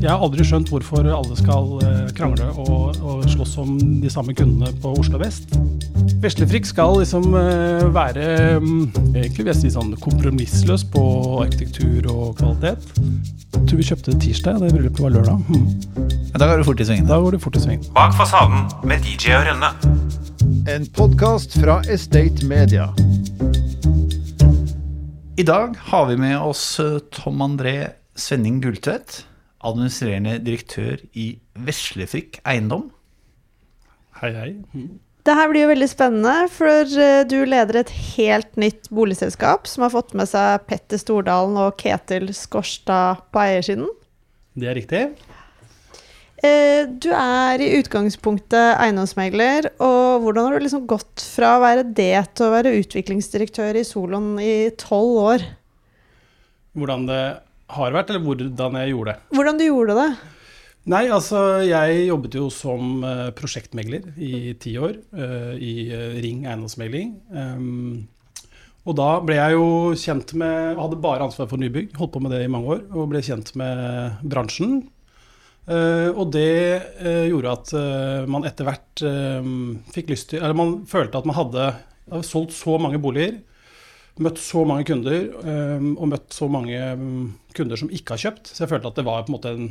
Jeg har aldri skjønt hvorfor alle skal eh, krangle og, og slåss om de samme kundene på Oslo vest. Veslefrikk skal liksom eh, være mm, egentlig vil jeg si sånn kompromissløs på arkitektur og kvalitet. Jeg tror vi kjøpte det tirsdag, det bryllupet var lørdag. Hmm. Da går du fort i svingene. Da går det fort i svingene. Bak fasaden med DJ og Rønne. En podkast fra Estate Media. I dag har vi med oss eh, Tom André Svenning Gulltvedt, administrerende direktør i Veslefrikk Eiendom. Hei, hei. Det her blir jo veldig spennende, for eh, du leder et helt nytt boligselskap som har fått med seg Petter Stordalen og Ketil Skorstad på eiersiden. Det er riktig. Eh, Du er i utgangspunktet eiendomsmegler, og hvordan har du liksom gått fra å være det til å være utviklingsdirektør i Solon i tolv år? Hvordan det har vært, eller hvordan jeg gjorde det. Hvordan du gjorde det? Nei, altså jeg jobbet jo som eh, prosjektmegler i ti år eh, i eh, Ring eiendomsmegling. Um, og da ble jeg jo kjent med Hadde bare ansvar for nybygg, holdt på med det i mange år. Og ble kjent med bransjen. Uh, og det uh, gjorde at uh, man etter hvert fikk lyst til Eller man følte at man hadde, hadde solgt så mange boliger. Møtt så mange kunder, eh, og møtt så mange mm, kunder som ikke har kjøpt. Så jeg følte at det var på en måte en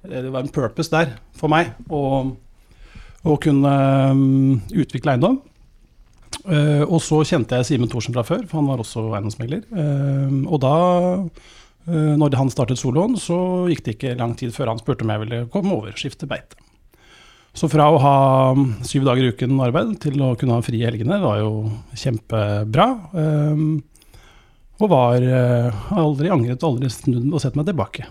det var en purpose der for meg å, å kunne um, utvikle eiendom. Uh, og så kjente jeg Simen Thorsen fra før, for han var også eiendomsmegler. Uh, og da, uh, når han startet soloen, så gikk det ikke lang tid før han spurte om jeg ville komme over og skifte beite. Så fra å ha syv dager i uken arbeid til å kunne ha fri i helgene, var jo kjempebra. og var aldri angret, aldri snudd og sett meg tilbake.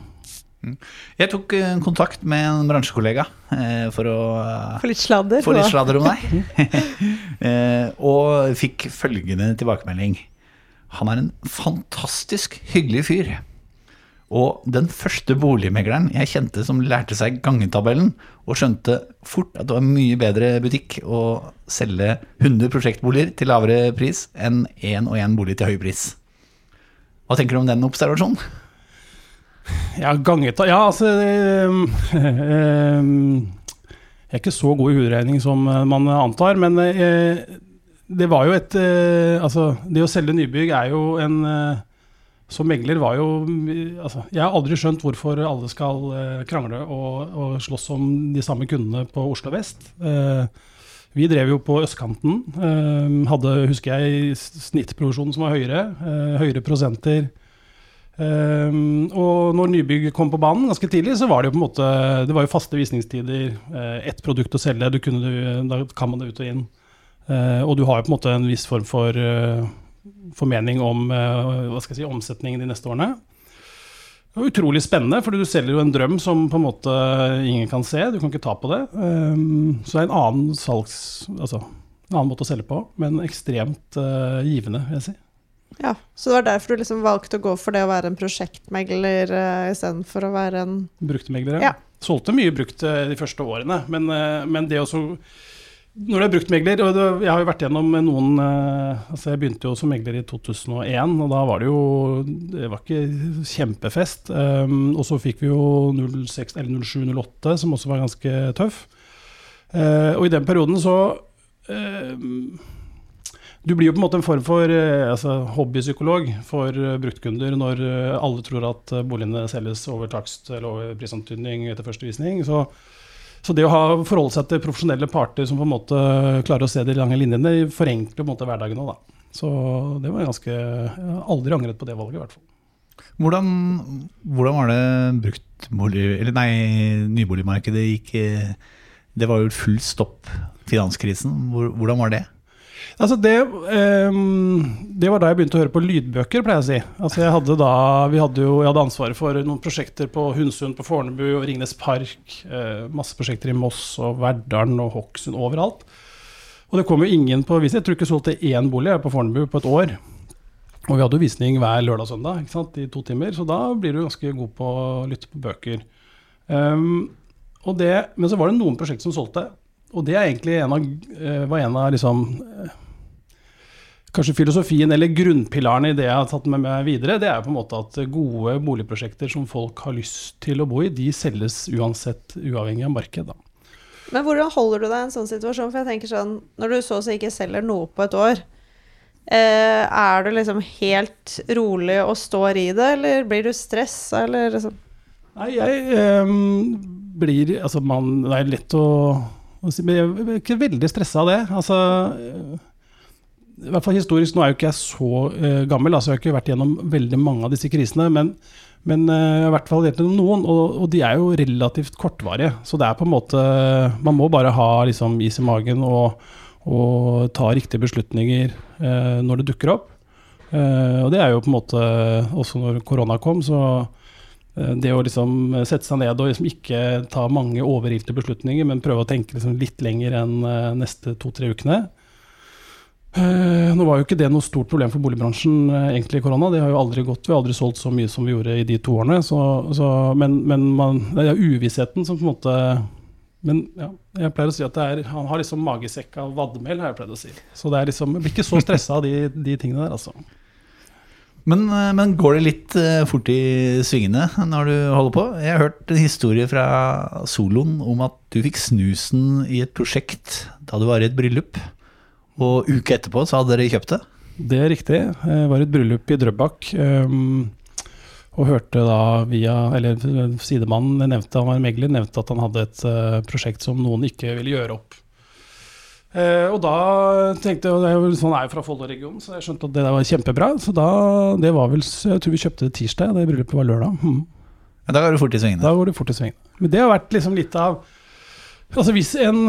Jeg tok eh, kontakt med en bransjekollega eh, for å Få litt sladder? få litt sladder om deg. Eh, og fikk følgende tilbakemelding. Han er en fantastisk hyggelig fyr. Og den første boligmegleren jeg kjente som lærte seg gangetabellen, og skjønte fort at det var mye bedre butikk å selge 100 prosjektboliger til lavere pris enn én og én bolig til høy pris. Hva tenker du om den observasjonen? Ja, gangeta Ja, altså ehm, ehm, Jeg er ikke så god i hoderegning som eh, man antar, men eh, det var jo et eh, Altså, det å selge nybygg er jo en Som megler var jo altså, Jeg har aldri skjønt hvorfor alle skal eh, krangle og, og slåss om de samme kundene på Oslo vest. Eh, vi drev jo på østkanten. eh, hadde, husker jeg, snittproduksjonen som var høyere. høyere prosenter. Um, og når nybygg kom på banen ganske tidlig, så var det jo på en måte Det var jo faste visningstider. Uh, ett produkt å selge, du kunne, da kan man det ut og inn. Uh, og du har jo på en måte en viss form for uh, formening om uh, hva skal jeg si, omsetningen de neste årene. Det var utrolig spennende, for du selger jo en drøm som på en måte ingen kan se. Du kan ikke ta på det. Um, så det er en annen salgs... Altså en annen måte å selge på, men ekstremt uh, givende, vil jeg si. Ja, Så det var derfor du liksom valgte å gå for det å være en prosjektmegler uh, istedenfor å være en Bruktmegler, Ja. Solgte mye brukt eh, de første årene, men, eh, men det også Når du er bruktmegler, og jeg har jo vært gjennom noen eh, altså Jeg begynte jo som megler i 2001, og da var det jo Det var ikke kjempefest. Um, og så fikk vi jo 06, eller 07-08, som også var ganske tøff. Eh, og i den perioden så eh, du blir jo på en måte en form for eh, altså, hobbypsykolog for bruktkunder når alle tror at boligene selges over takst eller over prisantydning etter første visning. Så, så det å ha forholde seg til profesjonelle parter som på en måte klarer å se de lange linjene, forenkler på en måte hverdagen òg, da. Så det var ganske Jeg har aldri angret på det valget, i hvert fall. Hvordan, hvordan var det bruktbolig... Eller nei, nyboligmarkedet gikk eh, Det var jo full stopp, finanskrisen. Hvordan var det? Altså det, um, det var da jeg begynte å høre på lydbøker, pleier jeg å si. Altså jeg hadde da, vi hadde jo, jeg hadde ansvaret for noen prosjekter på Hundsund, på Fornebu og Ringnes Park. Uh, masse prosjekter i Moss og Verdalen og Hokksund, overalt. Og det kom jo ingen på visning. Jeg tror ikke jeg solgte én bolig på Fornebu på et år. Og vi hadde jo visning hver lørdag og søndag ikke sant, i to timer, så da blir du ganske god på å lytte på bøker. Um, det, men så var det noen prosjekter som solgte, og det egentlig en av, eh, var en av liksom kanskje filosofien eller grunnpilaren i det jeg har tatt med meg videre, det er på en måte at gode boligprosjekter som folk har lyst til å bo i, de selges uansett, uavhengig av marked. Da. Men hvordan holder du deg i en sånn situasjon? For jeg tenker sånn, når du så å si ikke selger noe på et år, eh, er du liksom helt rolig og står i det, eller blir du stressa, eller liksom Nei, jeg eh, blir Altså, man Det er lett å, å si, men jeg er ikke veldig stressa av det. Altså I hvert fall historisk, nå er jo ikke jeg så uh, gammel, altså jeg har ikke vært gjennom veldig mange av disse krisene. men men uh, jeg har i hvert fall gjennom noen, og, og de er jo relativt kortvarige. Så det er på en måte Man må bare ha liksom, is i magen og, og ta riktige beslutninger uh, når det dukker opp. Og det er jo på en måte Også når korona kom, så det å liksom sette seg ned og liksom ikke ta mange overilte beslutninger, men prøve å tenke liksom litt lenger enn neste to-tre ukene. Eh, nå var jo ikke det noe stort problem for boligbransjen eh, egentlig i korona. Det har jo aldri gått, Vi har aldri solgt så mye som vi gjorde i de to årene. Så, så, men men man, det er uvissheten som på en måte Men ja, jeg pleier å si at det er, han har liksom magesekk av vadmel, har jeg pleid å si. Så det er liksom, jeg blir ikke så stressa av de, de tingene der, altså. Men, eh, men går det litt fort i svingene når du holder på? Jeg har hørt en historie fra soloen om at du fikk snusen i et prosjekt da du var i et bryllup. Og uke etterpå så hadde dere kjøpt det. Det er riktig. Jeg var et bryllup i Drøbak. Um, og hørte da via Eller sidemannen nevnte, han var megler, nevnte at han hadde et uh, prosjekt som noen ikke ville gjøre opp. Eh, og da tenkte jeg, og det er jo sånn er jo fra Follo-regionen, så jeg skjønte at det der var kjempebra. Så da, det var vel, jeg tror vi kjøpte det tirsdag, det bryllupet var lørdag. Mhm. Men da går det fort i svingene. Da går det fort i svingene. Men det har vært liksom litt av Altså hvis en,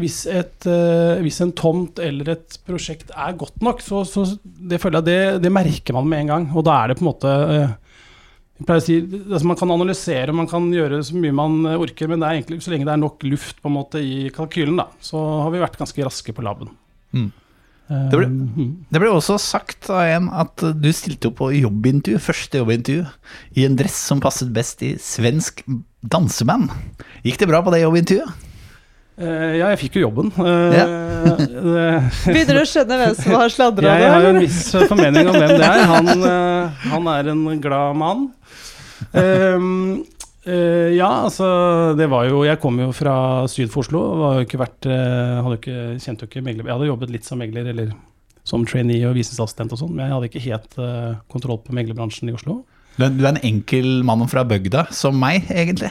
hvis, et, eh, hvis en tomt eller et prosjekt er godt nok, så, så det føler jeg det, det merker man med en gang. Og da er det på en måte eh, si, altså Man kan analysere man kan gjøre så mye man orker, men det er egentlig, så lenge det er nok luft måte i kalkylen, da, så har vi vært ganske raske på laben. Mm. Eh, Det ble- mhm. Det ble også sagt av en at du stilte opp på jobbintervju, første jobbintervju, i en dress som passet best i svensk danseband. Gikk det bra på det jobbintervjuet? Eh, ja, jeg fikk jo jobben. Eh, det- Begynner du å skjønne hvem som har sladra Jeg det? har jo en viss formening om hvem det er. Han, uh, han er en glad mann. Ehm, eh, ja, altså det var jo Jeg kom jo fra syd for Oslo. Var jo ikke vært, eh, hadde ikke, kjente jo ikke megler. Jeg hadde jobbet litt som megler, eller som trainee og visningsassistent og sånn, men jeg hadde ikke helt eh, kontroll på meglerbransjen i Oslo. Du er du er en enkel mann fra bygda, som meg, egentlig.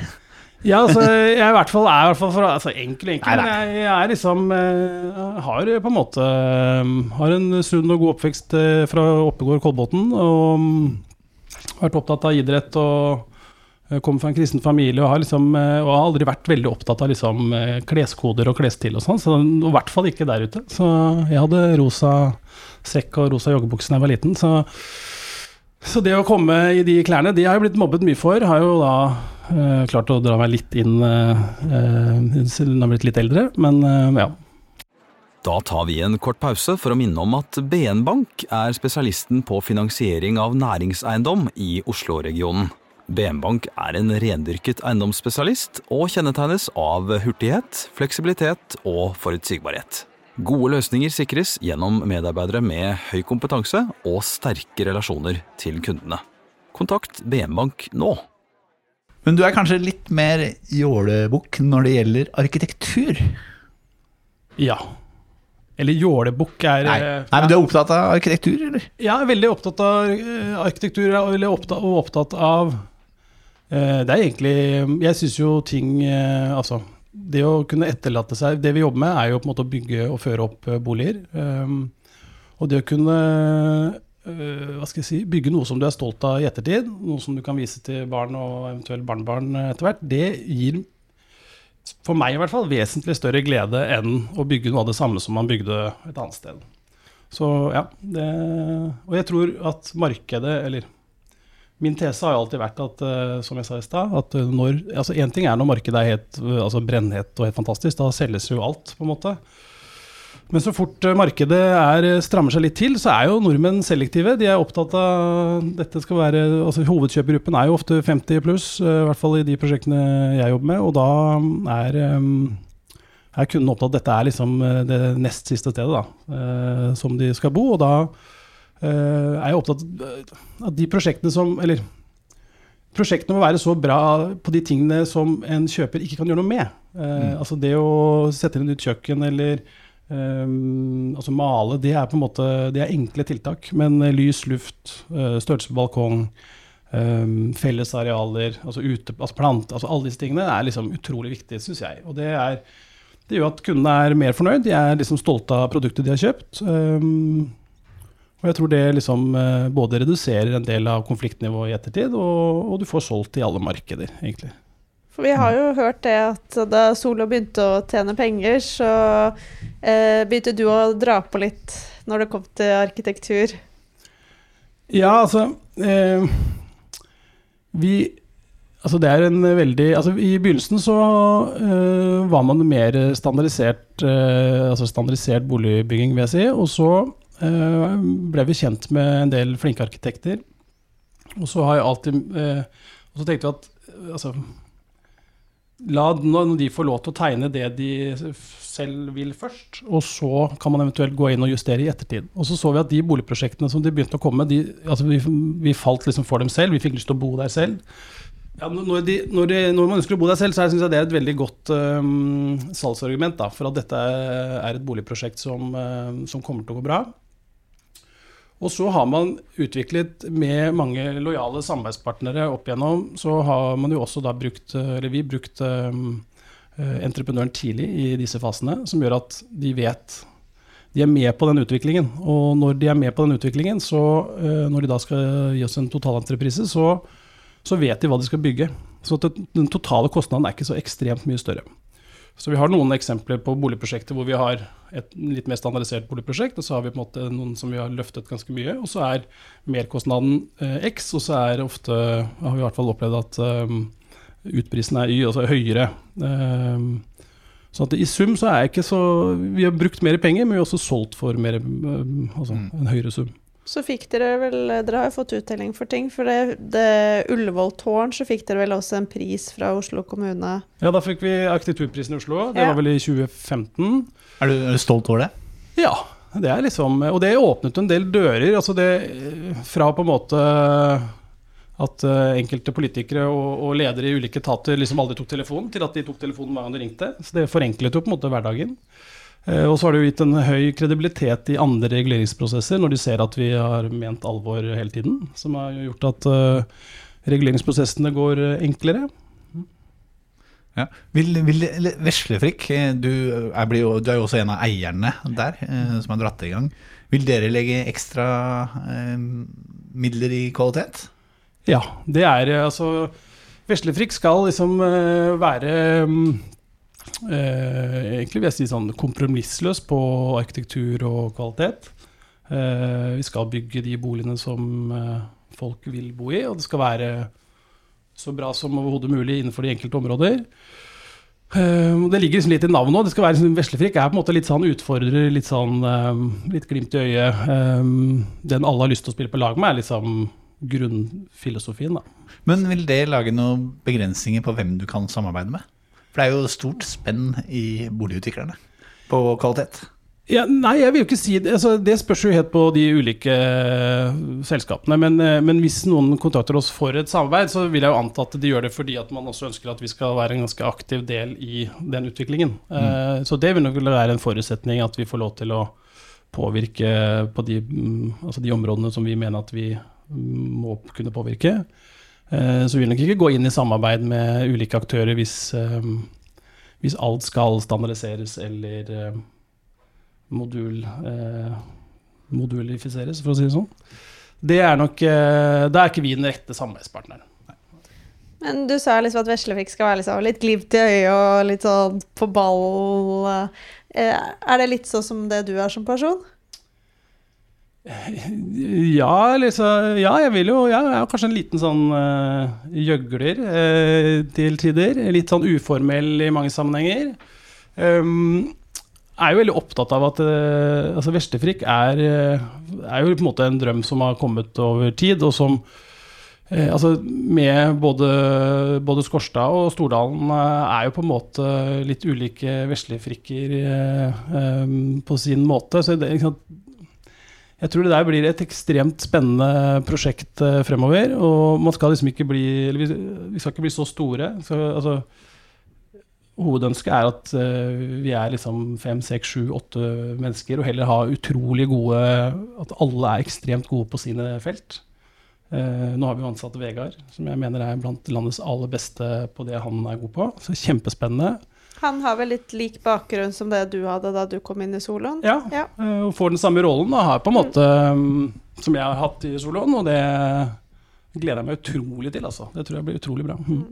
Ja, altså, jeg er i hvert fall, er i hvert fall for, altså, enkel enkel, Nei, men jeg, jeg er liksom eh, Har på en måte eh, Har en sunn og god oppvekst eh, fra Oppegård Kolbotn. Og mm, vært opptatt av idrett og eh, kommer fra en kristen familie og har, liksom, eh, og har aldri vært veldig opptatt av liksom, eh, kleskoder og klesstil og sånn, så, og i hvert fall ikke der ute. Så jeg hadde rosa sekk og rosa joggebukse da jeg var liten. Så, så det å komme i de klærne, de har jeg blitt mobbet mye for. Har jo da eh, klart å dra meg litt inn uh, siden jeg har blitt litt eldre, men ja. Da tar vi en kort pause for å minne om at BN Bank er spesialisten på finansiering av næringseiendom i Oslo-regionen. BN Bank er en rendyrket eiendomsspesialist og kjennetegnes av hurtighet, fleksibilitet og forutsigbarhet. Gode løsninger sikres gjennom medarbeidere med høy kompetanse og sterke relasjoner til kundene. Kontakt BN Bank nå. Men du er kanskje litt mer jålebukk når det gjelder arkitektur? ja. Eller jålebukk er Nei. eh, Nei, men du er opptatt av arkitektur, eller? Jeg er veldig opptatt av eh, arkitektur og opptatt, og opptatt av eh, Det er egentlig Jeg syns jo ting Altså, det å kunne etterlate seg Det vi jobber med, er jo på en måte å bygge og føre opp boliger. Um, og det å kunne hva skal jeg si, bygge noe som du er stolt av i ettertid, noe som du kan vise til barn og eventuelt barnebarn eh, etter hvert, det gir for meg i hvert fall vesentlig større glede enn å bygge noe av det samme som man bygde et annet sted. Så ja, det, og jeg tror at markedet, eller min tese har jo alltid vært at, eh, som jeg sa i stad, at eh, når altså Én ting er når markedet er helt eh, altså brennhett og helt fantastisk, da selges jo alt, på en måte. Men så fort eh, markedet er, eh, strammer seg litt til, så er jo nordmenn selektive. De er opptatt av dette skal være, altså Hovedkjøpergruppen er jo ofte 50 pluss, eh, i hvert fall i de prosjektene jeg jobber med. Og da er er kunden opptatt av at dette er liksom det nest siste stedet da, som de skal bo. Og da er jeg opptatt av at de prosjektene som Eller prosjektene må være så bra på de tingene som en kjøper ikke kan gjøre noe med. Mm. Altså det å sette inn et nytt kjøkken eller Um, altså male, det er på en måte Det er enkle tiltak. Men eh, lys, luft, uh, størrelse på balkong, um, felles arealer, altså, ute, altså plant, altså alle disse tingene er liksom utrolig viktige, syns jeg. Og det, er, det gjør at kundene er mer fornøyd. De er liksom stolte av produktet de har kjøpt. Um, og jeg tror det liksom uh, både reduserer en del av konfliktnivået i ettertid, og, og du får solgt i alle markeder, egentlig. For vi har jo hørt det at da Solo begynte å tjene penger, så eh, begynte du å dra på litt når det kom til arkitektur. Ja, altså eh, Vi Altså det er en veldig altså I begynnelsen så eh, var man mer standardisert eh, Altså standardisert boligbygging, vil jeg si. Og så eh, ble vi kjent med en del flinke arkitekter. Og så har jeg alltid Og så tenkte vi at altså La de får lov til å tegne det de selv vil først, og så kan man eventuelt gå inn og justere i ettertid. Og så så vi at de boligprosjektene som de begynte å komme, med, altså vi, vi falt liksom for dem selv. Vi fikk lyst til å bo der selv. Ja, når, de, når, de, når, man ønsker å bo der selv, så synes jeg det er et veldig godt um, salgsargument da, for at dette er et boligprosjekt som, um, som kommer til å gå bra. Og så har man utviklet med mange lojale samarbeidspartnere opp igjennom, så har man jo også da brukt, eller vi brukt um, entreprenøren tidlig i disse fasene, som gjør at de vet de er med på den utviklingen. Og når de er med på den utviklingen, så uh, når de da skal gi oss en totalentreprise, så, så vet de hva de skal bygge. Så den totale kostnaden er ikke så ekstremt mye større. Så vi har noen eksempler på boligprosjekter hvor vi har et litt mer standardisert boligprosjekt, og så har vi på en måte noen som vi har løftet ganske mye. Og så er merkostnaden eh, X, og så er ofte, har vi i hvert fall opplevd at um, utprisen er Y, altså høyere. Um, så i sum så er ikke så Vi har brukt mer penger, men vi har også solgt for mer, um, altså Mm. en høyere sum. Så fikk dere vel Dere har jo fått uttelling for ting. For det, det Ullevål tårn så fikk dere vel også en pris fra Oslo kommune. Ja, da fikk vi arkitekturprisen i Oslo. Det Ja. var vel i 2015. Er du, er du stolt over det? Ja, det er liksom Og det åpnet en del dører. Altså det fra på en måte at eh, enkelte politikere og, og ledere i ulike etater liksom aldri tok telefonen, til at de tok telefonen hver gang de ringte. Så det forenklet jo på en måte hverdagen. Eh, Og så har det jo gitt en høy kredibilitet i andre reguleringsprosesser, når de ser at vi har ment alvor hele tiden. Som har gjort at eh, reguleringsprosessene går eh, enklere. Ja. Vil, vil Veslefrikk, du du er jo også en av eierne der, som har dratt i gang. Vil dere legge ekstra midler i kvalitet? Ja, det er altså Veslefrikk skal liksom være mm, Egentlig vil jeg si sånn kompromissløs på arkitektur og kvalitet. Eh, vi skal bygge de boligene som eh, folk vil bo i, og det skal være så bra som overhodet mulig innenfor de enkelte områder. Eh, det ligger liksom litt i navnet òg. Det skal være liksom, Veslefrikk er på en måte litt sånn utfordrer, litt sånn eh, litt glimt i øyet. Eh, den alle har lyst til å spille på lag med, er liksom grunnfilosofien, da. Men vil det lage noen begrensninger på hvem du kan samarbeide med? For det er jo stort spenn i boligutviklerne på kvalitet. Ja, nei, jeg vil jo ikke si det. Altså, det spørs jo helt på de ulike eh, selskapene. Men, eh, men hvis noen kontakter oss for et samarbeid, så vil jeg jo anta at de gjør det fordi at man også ønsker at vi skal være en ganske aktiv del i den utviklingen. Eh, så det vil nok være en forutsetning at vi får lov til å påvirke på de, mm, altså de områdene som vi mener at vi mm, må kunne påvirke. Eh, så vi vil nok ikke gå inn i samarbeid med ulike aktører hvis, eh, hvis alt skal standardiseres eller eh, modul, modulifiseres, for å si det sånn. Det er nok, Da er ikke vi den rette samarbeidspartneren. Men du sa liksom at Veslefrikk skal være liksom litt glimt i øyet og litt sånn på ball. Er det litt sånn som det du er som person? Ja, liksom, ja, jeg vil jo ja, Jeg er kanskje en liten sånn uh, gjøgler uh, til tider. Litt sånn uformell i mange sammenhenger. Um, er jo veldig opptatt av at uh, altså Veslefrikk er, er jo på en måte en drøm som har kommet over tid, og som altså med både, både Skorstad og Stordalen er jo på en måte litt ulike veslefrikker eh, eh, på sin måte. Så det, sant, jeg tror det der blir et ekstremt spennende prosjekt eh, fremover. Og man skal liksom ikke bli vi skal ikke bli så store. Så, altså, hovedønsket er at eh, vi er liksom fem, seks, sju, åtte mennesker, og heller ha utrolig gode At alle er ekstremt gode på sine felt. Eh, nå har vi jo ansatt Vegard, som jeg mener er blant landets aller beste på det han er god på. Så kjempespennende. Han har vel litt lik bakgrunn som det du hadde da du kom inn i soloen? Ja, Ja. eh, og får den samme rollen da, her på en måte mm, som jeg har hatt i soloen, og det gleder jeg meg utrolig til, altså. Det tror jeg blir utrolig bra. Mm.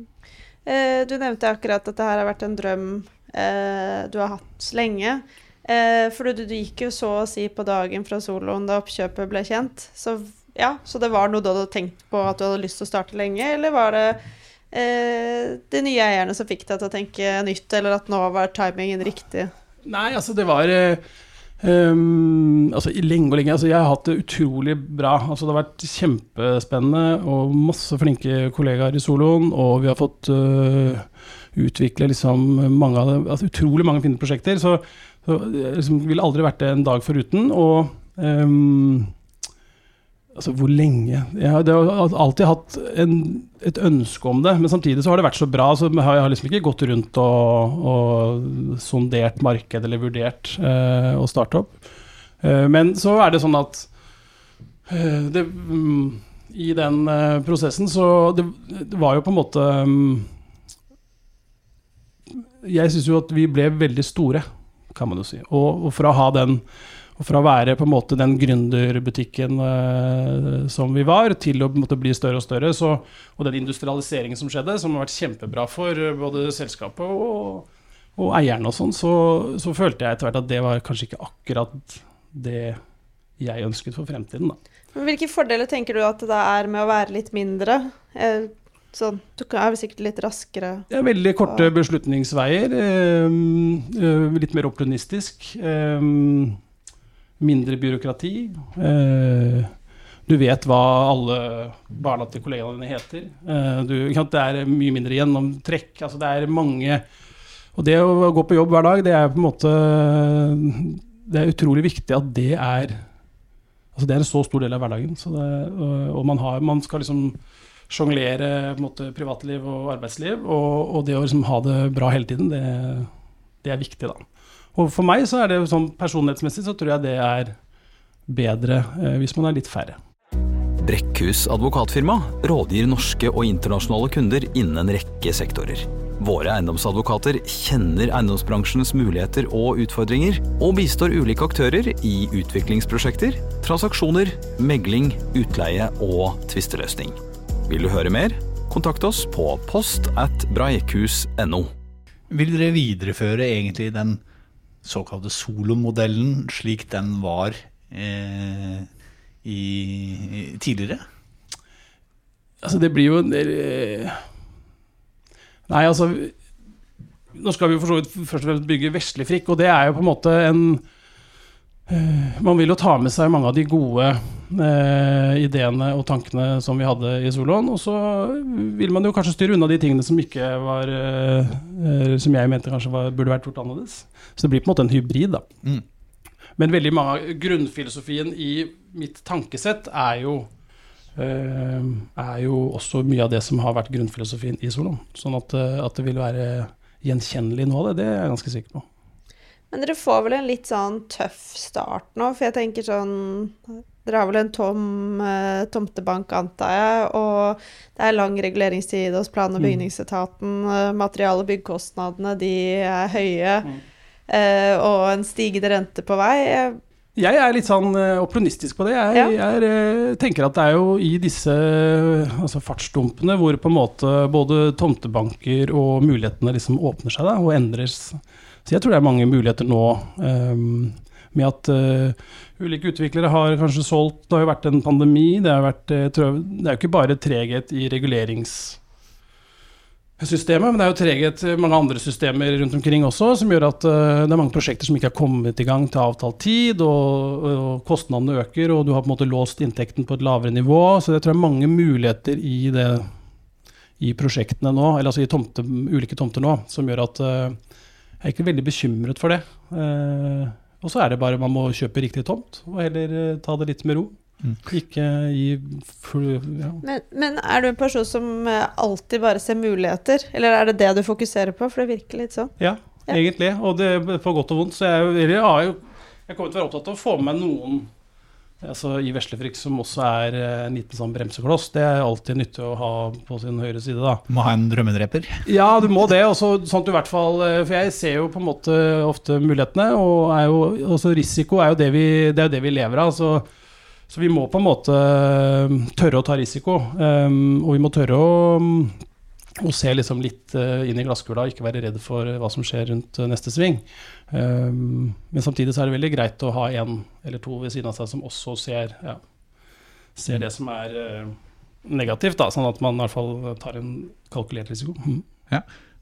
Eh, du nevnte akkurat at det her har vært en drøm eh, du har hatt lenge. Eh, for du, du gikk jo så å si på dagen fra soloen da oppkjøpet ble kjent. Så ja, så det var noe du hadde tenkt på at du hadde lyst til å starte lenge, eller var det eh, de nye eierne som fikk deg til å tenke nytt, eller at nå var timingen riktig? Nei, altså det var ehm, altså lenge og lenge. Altså jeg har hatt det utrolig bra. Altså det har vært kjempespennende og masse flinke kollegaer i soloen. Og vi har fått uh, utvikle liksom mange det, altså utrolig mange fine prosjekter. Så, så liksom, ville aldri vært det en dag foruten. Og ehm, Altså, hvor lenge Jeg har, har alltid hatt en, et ønske om det, men samtidig så har det vært så bra, så jeg har jeg liksom ikke gått rundt og, og sondert marked eller vurdert eh, å starte opp. Eh, men så er det sånn at eh, det, mm, I den eh, prosessen så det, det var jo på en måte mm, Jeg syns jo at vi ble veldig store, kan man jo si. Og, og for å ha den og fra å være på en måte den gründerbutikken eh, som vi var, til å måte bli større og større, så, og den industrialiseringen som skjedde, som har vært kjempebra for eh, både selskapet og, og eierne og sånn, så, så følte jeg etter hvert at det var kanskje ikke akkurat det jeg ønsket for fremtiden, da. Men Hvilke fordeler tenker du at det er med å være litt mindre? Eh, sånn, du er sikkert litt raskere Det er veldig korte beslutningsveier. eh, eh, litt mer opportunistisk. eh, mindre byråkrati. eh, du vet hva alle barna til kollegaene dine heter. Eh, du, det er mye mindre gjennomtrekk. Altså det er mange Og det å gå på jobb hver dag, det er på en måte Det er utrolig viktig at det er Altså det er en så stor del av hverdagen. Det, og man, har, man skal liksom sjonglere privatliv og arbeidsliv. Og, og det å liksom ha det bra hele tiden, det, det er viktig, da. Og for meg så er det sånn personlighetsmessig så tror jeg det er bedre eh, hvis man er litt færre. Brekkhus advokatfirma rådgir norske og internasjonale kunder innen en rekke sektorer. Våre eiendomsadvokater kjenner eiendomsbransjens muligheter og utfordringer, og bistår ulike aktører i utviklingsprosjekter, transaksjoner, megling, utleie og tvisteløsning. Vil du høre mer? Kontakt oss på post at breikhus.no. Vil dere videreføre egentlig den såkalte solomodellen slik den var eh, i, i, tidligere? Altså, det blir jo en del eh, Nei, altså Nå skal vi jo for så vidt først og fremst bygge veslefrikk, og det er jo på en måte en Man vil jo ta med seg mange av de gode eh, ideene og tankene som vi hadde i soloen, og så vil man jo kanskje styre unna de tingene som ikke var eh, eh, Som jeg mente kanskje var, burde vært gjort annerledes. Så det blir på en måte en hybrid, da. Mm. Men veldig mange av grunnfilosofien i mitt tankesett er jo eh, er jo også mye av det som har vært grunnfilosofien i soloen. Sånn at, eh, at det vil være gjenkjennelig nå av det, det er jeg ganske sikker på. Men dere får vel en litt sånn tøff start nå, for jeg tenker sånn Dere har vel en tom eh, tomtebank, antar jeg, og det er lang reguleringstid hos plan- og Mm. bygningsetaten. Mm. Material- og byggkostnadene, de er høye, Mm. eh, og en stigende rente på vei. Eh, Jeg er litt sånn oppronistisk på det. Jeg, Ja. jeg er, eh, tenker at det er jo i disse altså fartsdumpene hvor på en måte både tomtebanker og mulighetene liksom åpner seg da, og endres. Så jeg tror det er mange muligheter nå Um, med at uh, ulike utviklere har kanskje solgt Det har jo vært en pandemi. Det, vært, eh, tror det er jo ikke bare treghet i reguleringssystemet, men det er jo treghet i mange andre systemer rundt omkring også, som gjør at uh, det er mange prosjekter som ikke har kommet i gang til avtalt tid, og, og kostnadene øker, og du har på en måte låst inntekten på et lavere nivå. Så jeg tror det er mange muligheter i, det, i prosjektene nå, eller altså i tomte, ulike tomter nå, som gjør at eh, jeg er ikke veldig bekymret for det. Eh, og så er det bare man må kjøpe riktig tomt, og heller eh, ta det litt med ro. Mm. Ikke gi full ja. Men, men er du en person som eh, alltid bare ser muligheter, eller er det det du fokuserer på? For det virker litt sånn. Ja, Ja. egentlig. Og det er på godt og vondt. Så jeg, eller jeg jeg kommer til å være opptatt av å få med meg noen altså i Veslefrikk som også er eh, en liten sånn bremsekloss. Det er alltid nyttig å ha på sin høyre side, da. Må ha en drømmedreper. Ja, du må det. Også, sånn at du i hvert fall eh, For jeg ser jo på en måte ofte mulighetene, og er jo, også risiko er jo det vi, det er jo det vi lever av. Så, så vi må på en måte eh, tørre å ta risiko. Um, og vi må tørre å, å se liksom litt inn i glasskula ikke være redd for hva som skjer rundt neste sving. Um, men samtidig så er det veldig greit å ha en eller to ved siden av seg som også ser, ja, ser det som er uh, negativt, da, sånn at man i hvert fall tar en kalkulert risiko. Mm.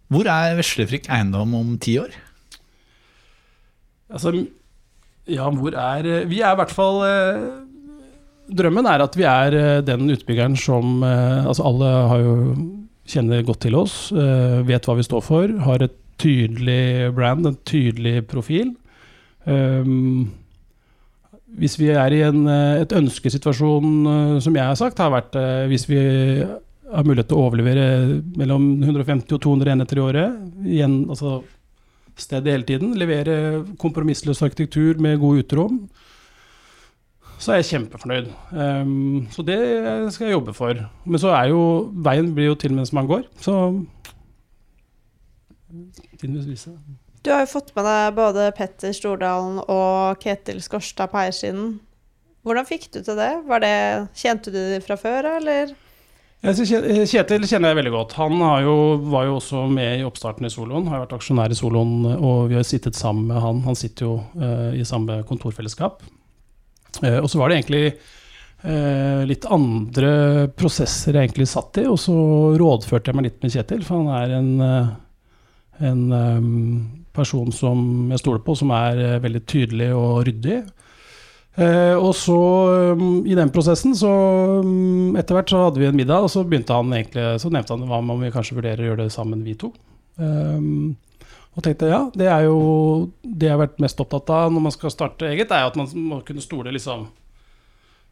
Hvor er Veslefrikk eiendom om ti år? Altså, ja, hvor er Vi er i hvert fall eh, Drømmen er at vi er eh, den utbyggeren som eh, Altså, alle har jo kjenner godt til oss, eh, vet hva vi står for, har et tydelig brand, en tydelig profil. Um, hvis vi er i en, eh, et ønskesituasjon, eh, som jeg har sagt, har vært eh, hvis vi har mulighet til å overlevere mellom 150 og 200 enheter i året, igjen, altså stedet hele tiden, levere kompromissløs arkitektur med god uterom, så er jeg kjempefornøyd. Um, så det skal jeg jobbe for. Men så er jo veien blir jo til mens man går, så Tiden vil vise. Du har jo fått med deg både Petter Stordalen og Ketil Skorstad på eiersiden. Hvordan fikk du til det? Var det kjente du dem fra før, eller? Jeg Kjetil kjenner jeg veldig godt. Han har jo, var jo også med i oppstarten i Soloen. Har vært aksjonær i Soloen, og vi har sittet sammen med han. Han sitter jo uh, i samme kontorfellesskap. Uh, og så var det egentlig uh, litt andre prosesser jeg egentlig satt i, og så rådførte jeg meg litt med Kjetil, for han er en, eh, en um, person som jeg stoler på, som er eh, veldig tydelig og ryddig. Eh, og så, um, i den prosessen, så um, etter hvert så hadde vi en middag, og så begynte han egentlig, så nevnte han hva om vi kanskje vurderer å gjøre det sammen, vi to. Um, og tenkte ja, det er jo det jeg har vært mest opptatt av når man skal starte eget, er jo at man må kunne stole liksom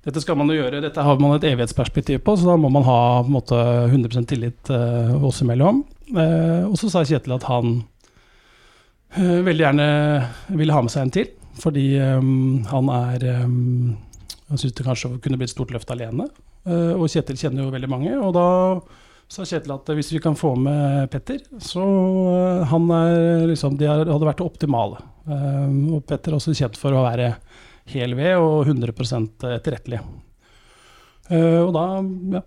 Dette skal man jo gjøre, dette har man et evighetsperspektiv på, så da må man ha på en måte 100% tillit eh, oss imellom. Eh, og så sa Kjetil at han eh, veldig gjerne ville ha med seg en til. Fordi ehm, han er Han syntes det kanskje kunne blitt et stort løft alene. Eh, og Kjetil kjenner jo veldig mange. Og da sa Kjetil at hvis vi kan få med Petter, så eh, han er liksom De hadde vært det optimale. Og Petter er også kjent for å være hel ved og 100 etterrettelig. Eh, og da, ja.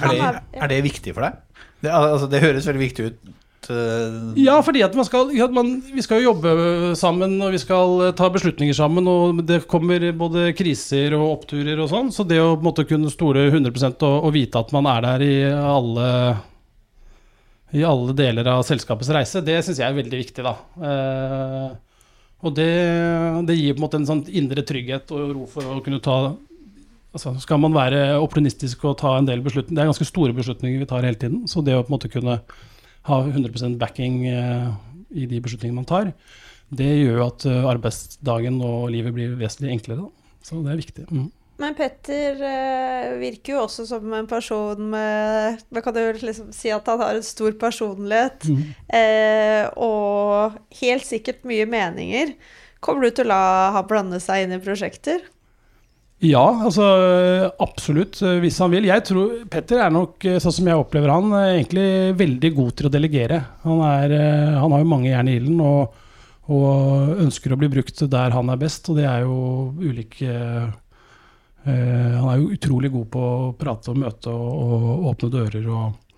Er det, er- er det viktig for deg? Det, altså, det høres veldig viktig ut. eh, Ja, fordi at man skal, at man, vi skal jo jobbe sammen, og vi skal ta beslutninger sammen. Og det kommer både kriser og oppturer og sånn. Så det å måte kunne stole 100 og, og vite at man er der i alle i alle deler av selskapets reise, det syns jeg er veldig viktig, da. Eh, og det, det gir på en måte en sånn indre trygghet og ro for å kunne ta altså Skal man være opportunistisk og ta en del beslutninger Det er ganske store beslutninger vi tar hele tiden. Så det å på en måte kunne ha 100% backing eh, i de beslutningene man tar, det gjør jo at eh, arbeidsdagen og livet blir vesentlig enklere. Da. Så det er viktig. Mm. Men Petter eh, virker jo også som en person med Man kan jo liksom si at han har en stor personlighet. Mm. Eh, og helt sikkert mye meninger. Kommer du til å la han blande seg inn i prosjekter? Ja, altså absolutt, eh, hvis han vil. Jeg tror Petter er nok, eh, sånn som jeg opplever han, eh, egentlig veldig god til å delegere. Han, er, han har jo mange jern i ilden og, og ønsker å bli brukt der han er best, og det er jo ulike uh, Han er jo utrolig god på å prate og møte og, og åpne dører og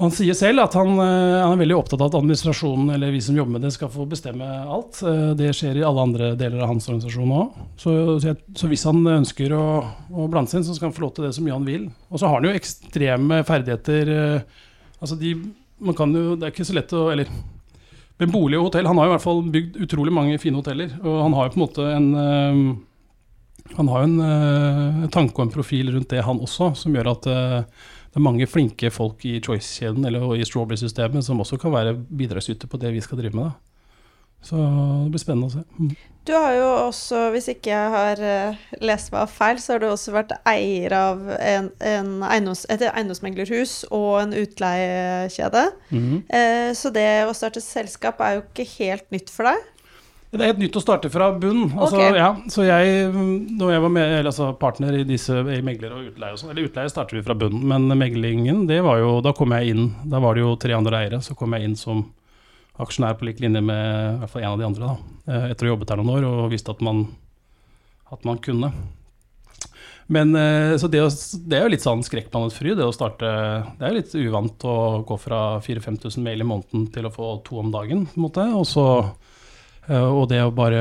og Han sier selv at han, eh, han er veldig opptatt av at administrasjonen eller vi som jobber med det, skal få bestemme alt. Eh, Det skjer i alle andre deler av hans organisasjon òg. Så, så, hvis han ønsker å, å blande seg inn, så skal han få lov til det så mye han vil. Og så har han jo ekstreme ferdigheter. eh, Altså de, man kan jo, Det er ikke så lett å Eller med bolig og hotell Han har jo i hvert fall bygd utrolig mange fine hoteller. Og han har jo på en måte en Han har jo en tanke og en profil rundt det, han også, som gjør at det er mange flinke folk i Choice-kjeden eller i Strawberry-systemet som også kan være bidragsyter på det vi skal drive med. da. Så det blir spennende å se. Mm. Du har jo også, hvis ikke jeg har eh, lest meg feil, så har du også vært eier av en, en eiendoms, et eiendomsmeglerhus og en utleiekjede. Mhm. Eh, så det å starte selskap er jo ikke helt nytt for deg. Det er helt nytt å starte fra bunnen. Altså, okay. ja, så jeg, når jeg var med, altså, partner i disse i megler og utleie og sånn, eller utleie starter vi fra bunnen, men meglingen, det var jo, da kom jeg inn, da var det jo tre andre eiere, så kom jeg inn som aksjonær på lik linje med i hvert fall en av de andre, da, eh, etter å ha jobbet her noen år og visste at man, at man kunne. Men eh, så det, å, det er jo litt sånn skrekkblandet fryd, det å starte Det er jo litt uvant å gå fra 4000-5000 mail i måneden til å få to om dagen, på en måte. Og så Og det å bare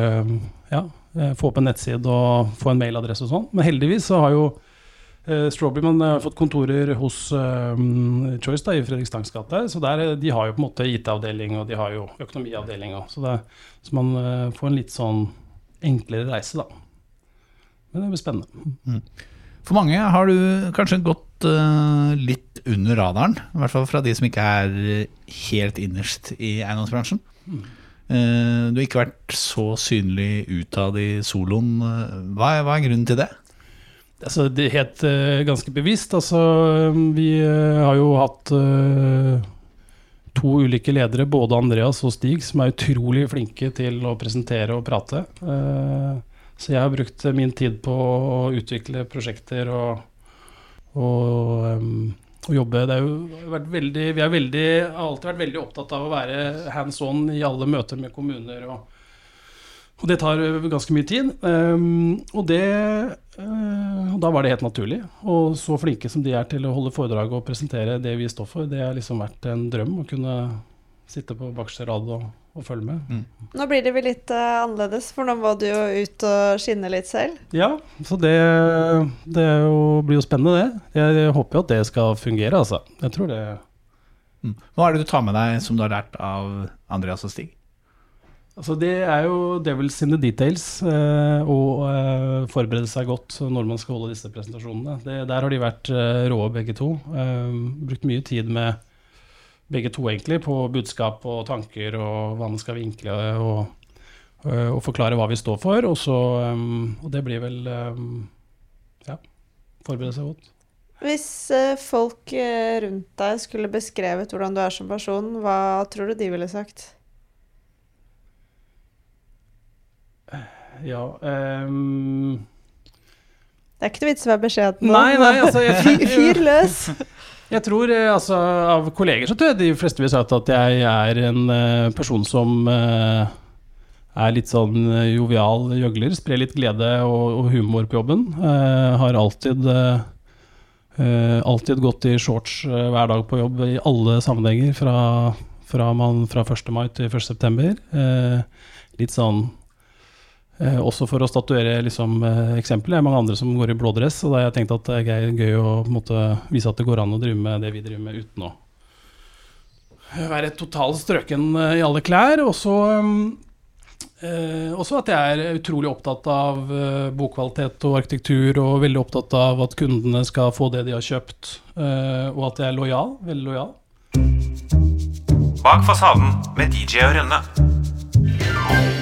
ja, eh, få opp en nettside og få en mailadresse og sånn. Men heldigvis så har jo eh, har fått kontorer hos eh, Choice da, i Fredrikstangs gate. Så der, eh, de har jo på en måte IT-avdeling og de har jo økonomiavdeling òg. Så, det- så man eh, får en litt sånn enklere reise, da. Men det blir spennende. For mange har du kanskje gått eh, litt under radaren, i hvert fall fra de som ikke er eh, helt innerst i eiendomsbransjen. Eh, du har ikke vært så synlig utad i soloen. Eh, Hva er, hva er grunnen til det? Altså, det er helt uh, ganske bevisst. Altså, vi uh, har jo hatt uh, to ulike ledere, både Andreas og Stig, som er utrolig flinke til å presentere og prate. Eh, så jeg har brukt min tid på å utvikle prosjekter og, og, em, og jobbe. Det er jo vært veldig, vi har alltid vært veldig opptatt av å være hands on i alle møter med kommuner. og og det tar ganske mye tid. Um, og det uh, Da var det helt naturlig. Og så flinke som de er til å holde foredrag og presentere det vi står for, det har liksom vært en drøm å kunne sitte på bakerste rad og, og følge med. Nå blir det vel litt uh, annerledes, for nå må du jo ut og skinne litt selv. Ja, så det, det er jo, blir jo spennende, det. Jeg håper jo at det skal fungere, altså. Jeg tror det Mm. Hva er det du tar med deg som du har lært av Andreas og Stig? Altså Det er jo devils in the details eh, eh, forberede seg godt når man skal holde disse presentasjonene. Det, der har de vært eh, råe, begge to. Eh, brukt mye tid med begge to egentlig på budskap og tanker og hva man skal vinkle og, eh, og forklare hva vi står for. Og, så, eh, og det blir vel eh, ja, forberede seg godt. Hvis folk rundt deg skulle beskrevet hvordan du er som person, hva tror du de ville sagt? Ja, um... Det er ikke noe vits i å være beskjeden nå. Nei, nei, altså jeg, fyr løs! Jeg tror eh, altså, Av kolleger så tror jeg de fleste vil sagt at jeg er en eh, person som eh, er litt sånn jovial gjøgler. Sprer litt glede og, og humor på jobben. Uh, har alltid uh, alltid gått i shorts uh, hver dag på jobb i alle sammenhenger. Fra, fra, man, fra 1. mai til 1. september. Litt sånn også for å statuere liksom, eh, eksempel. Det er mange andre som går i blå dress, og da har jeg tenkt at det er gøy å måte, vise at det går an å drive med det vi driver med uten å være totalt strøken eh, i alle klær. Og så eh, også at jeg er utrolig opptatt av eh, bokkvalitet og arkitektur, og veldig opptatt av at kundene skal få det de har kjøpt, eh, og at jeg er lojal. Veldig lojal. Bak fasaden med DJ og Rønne.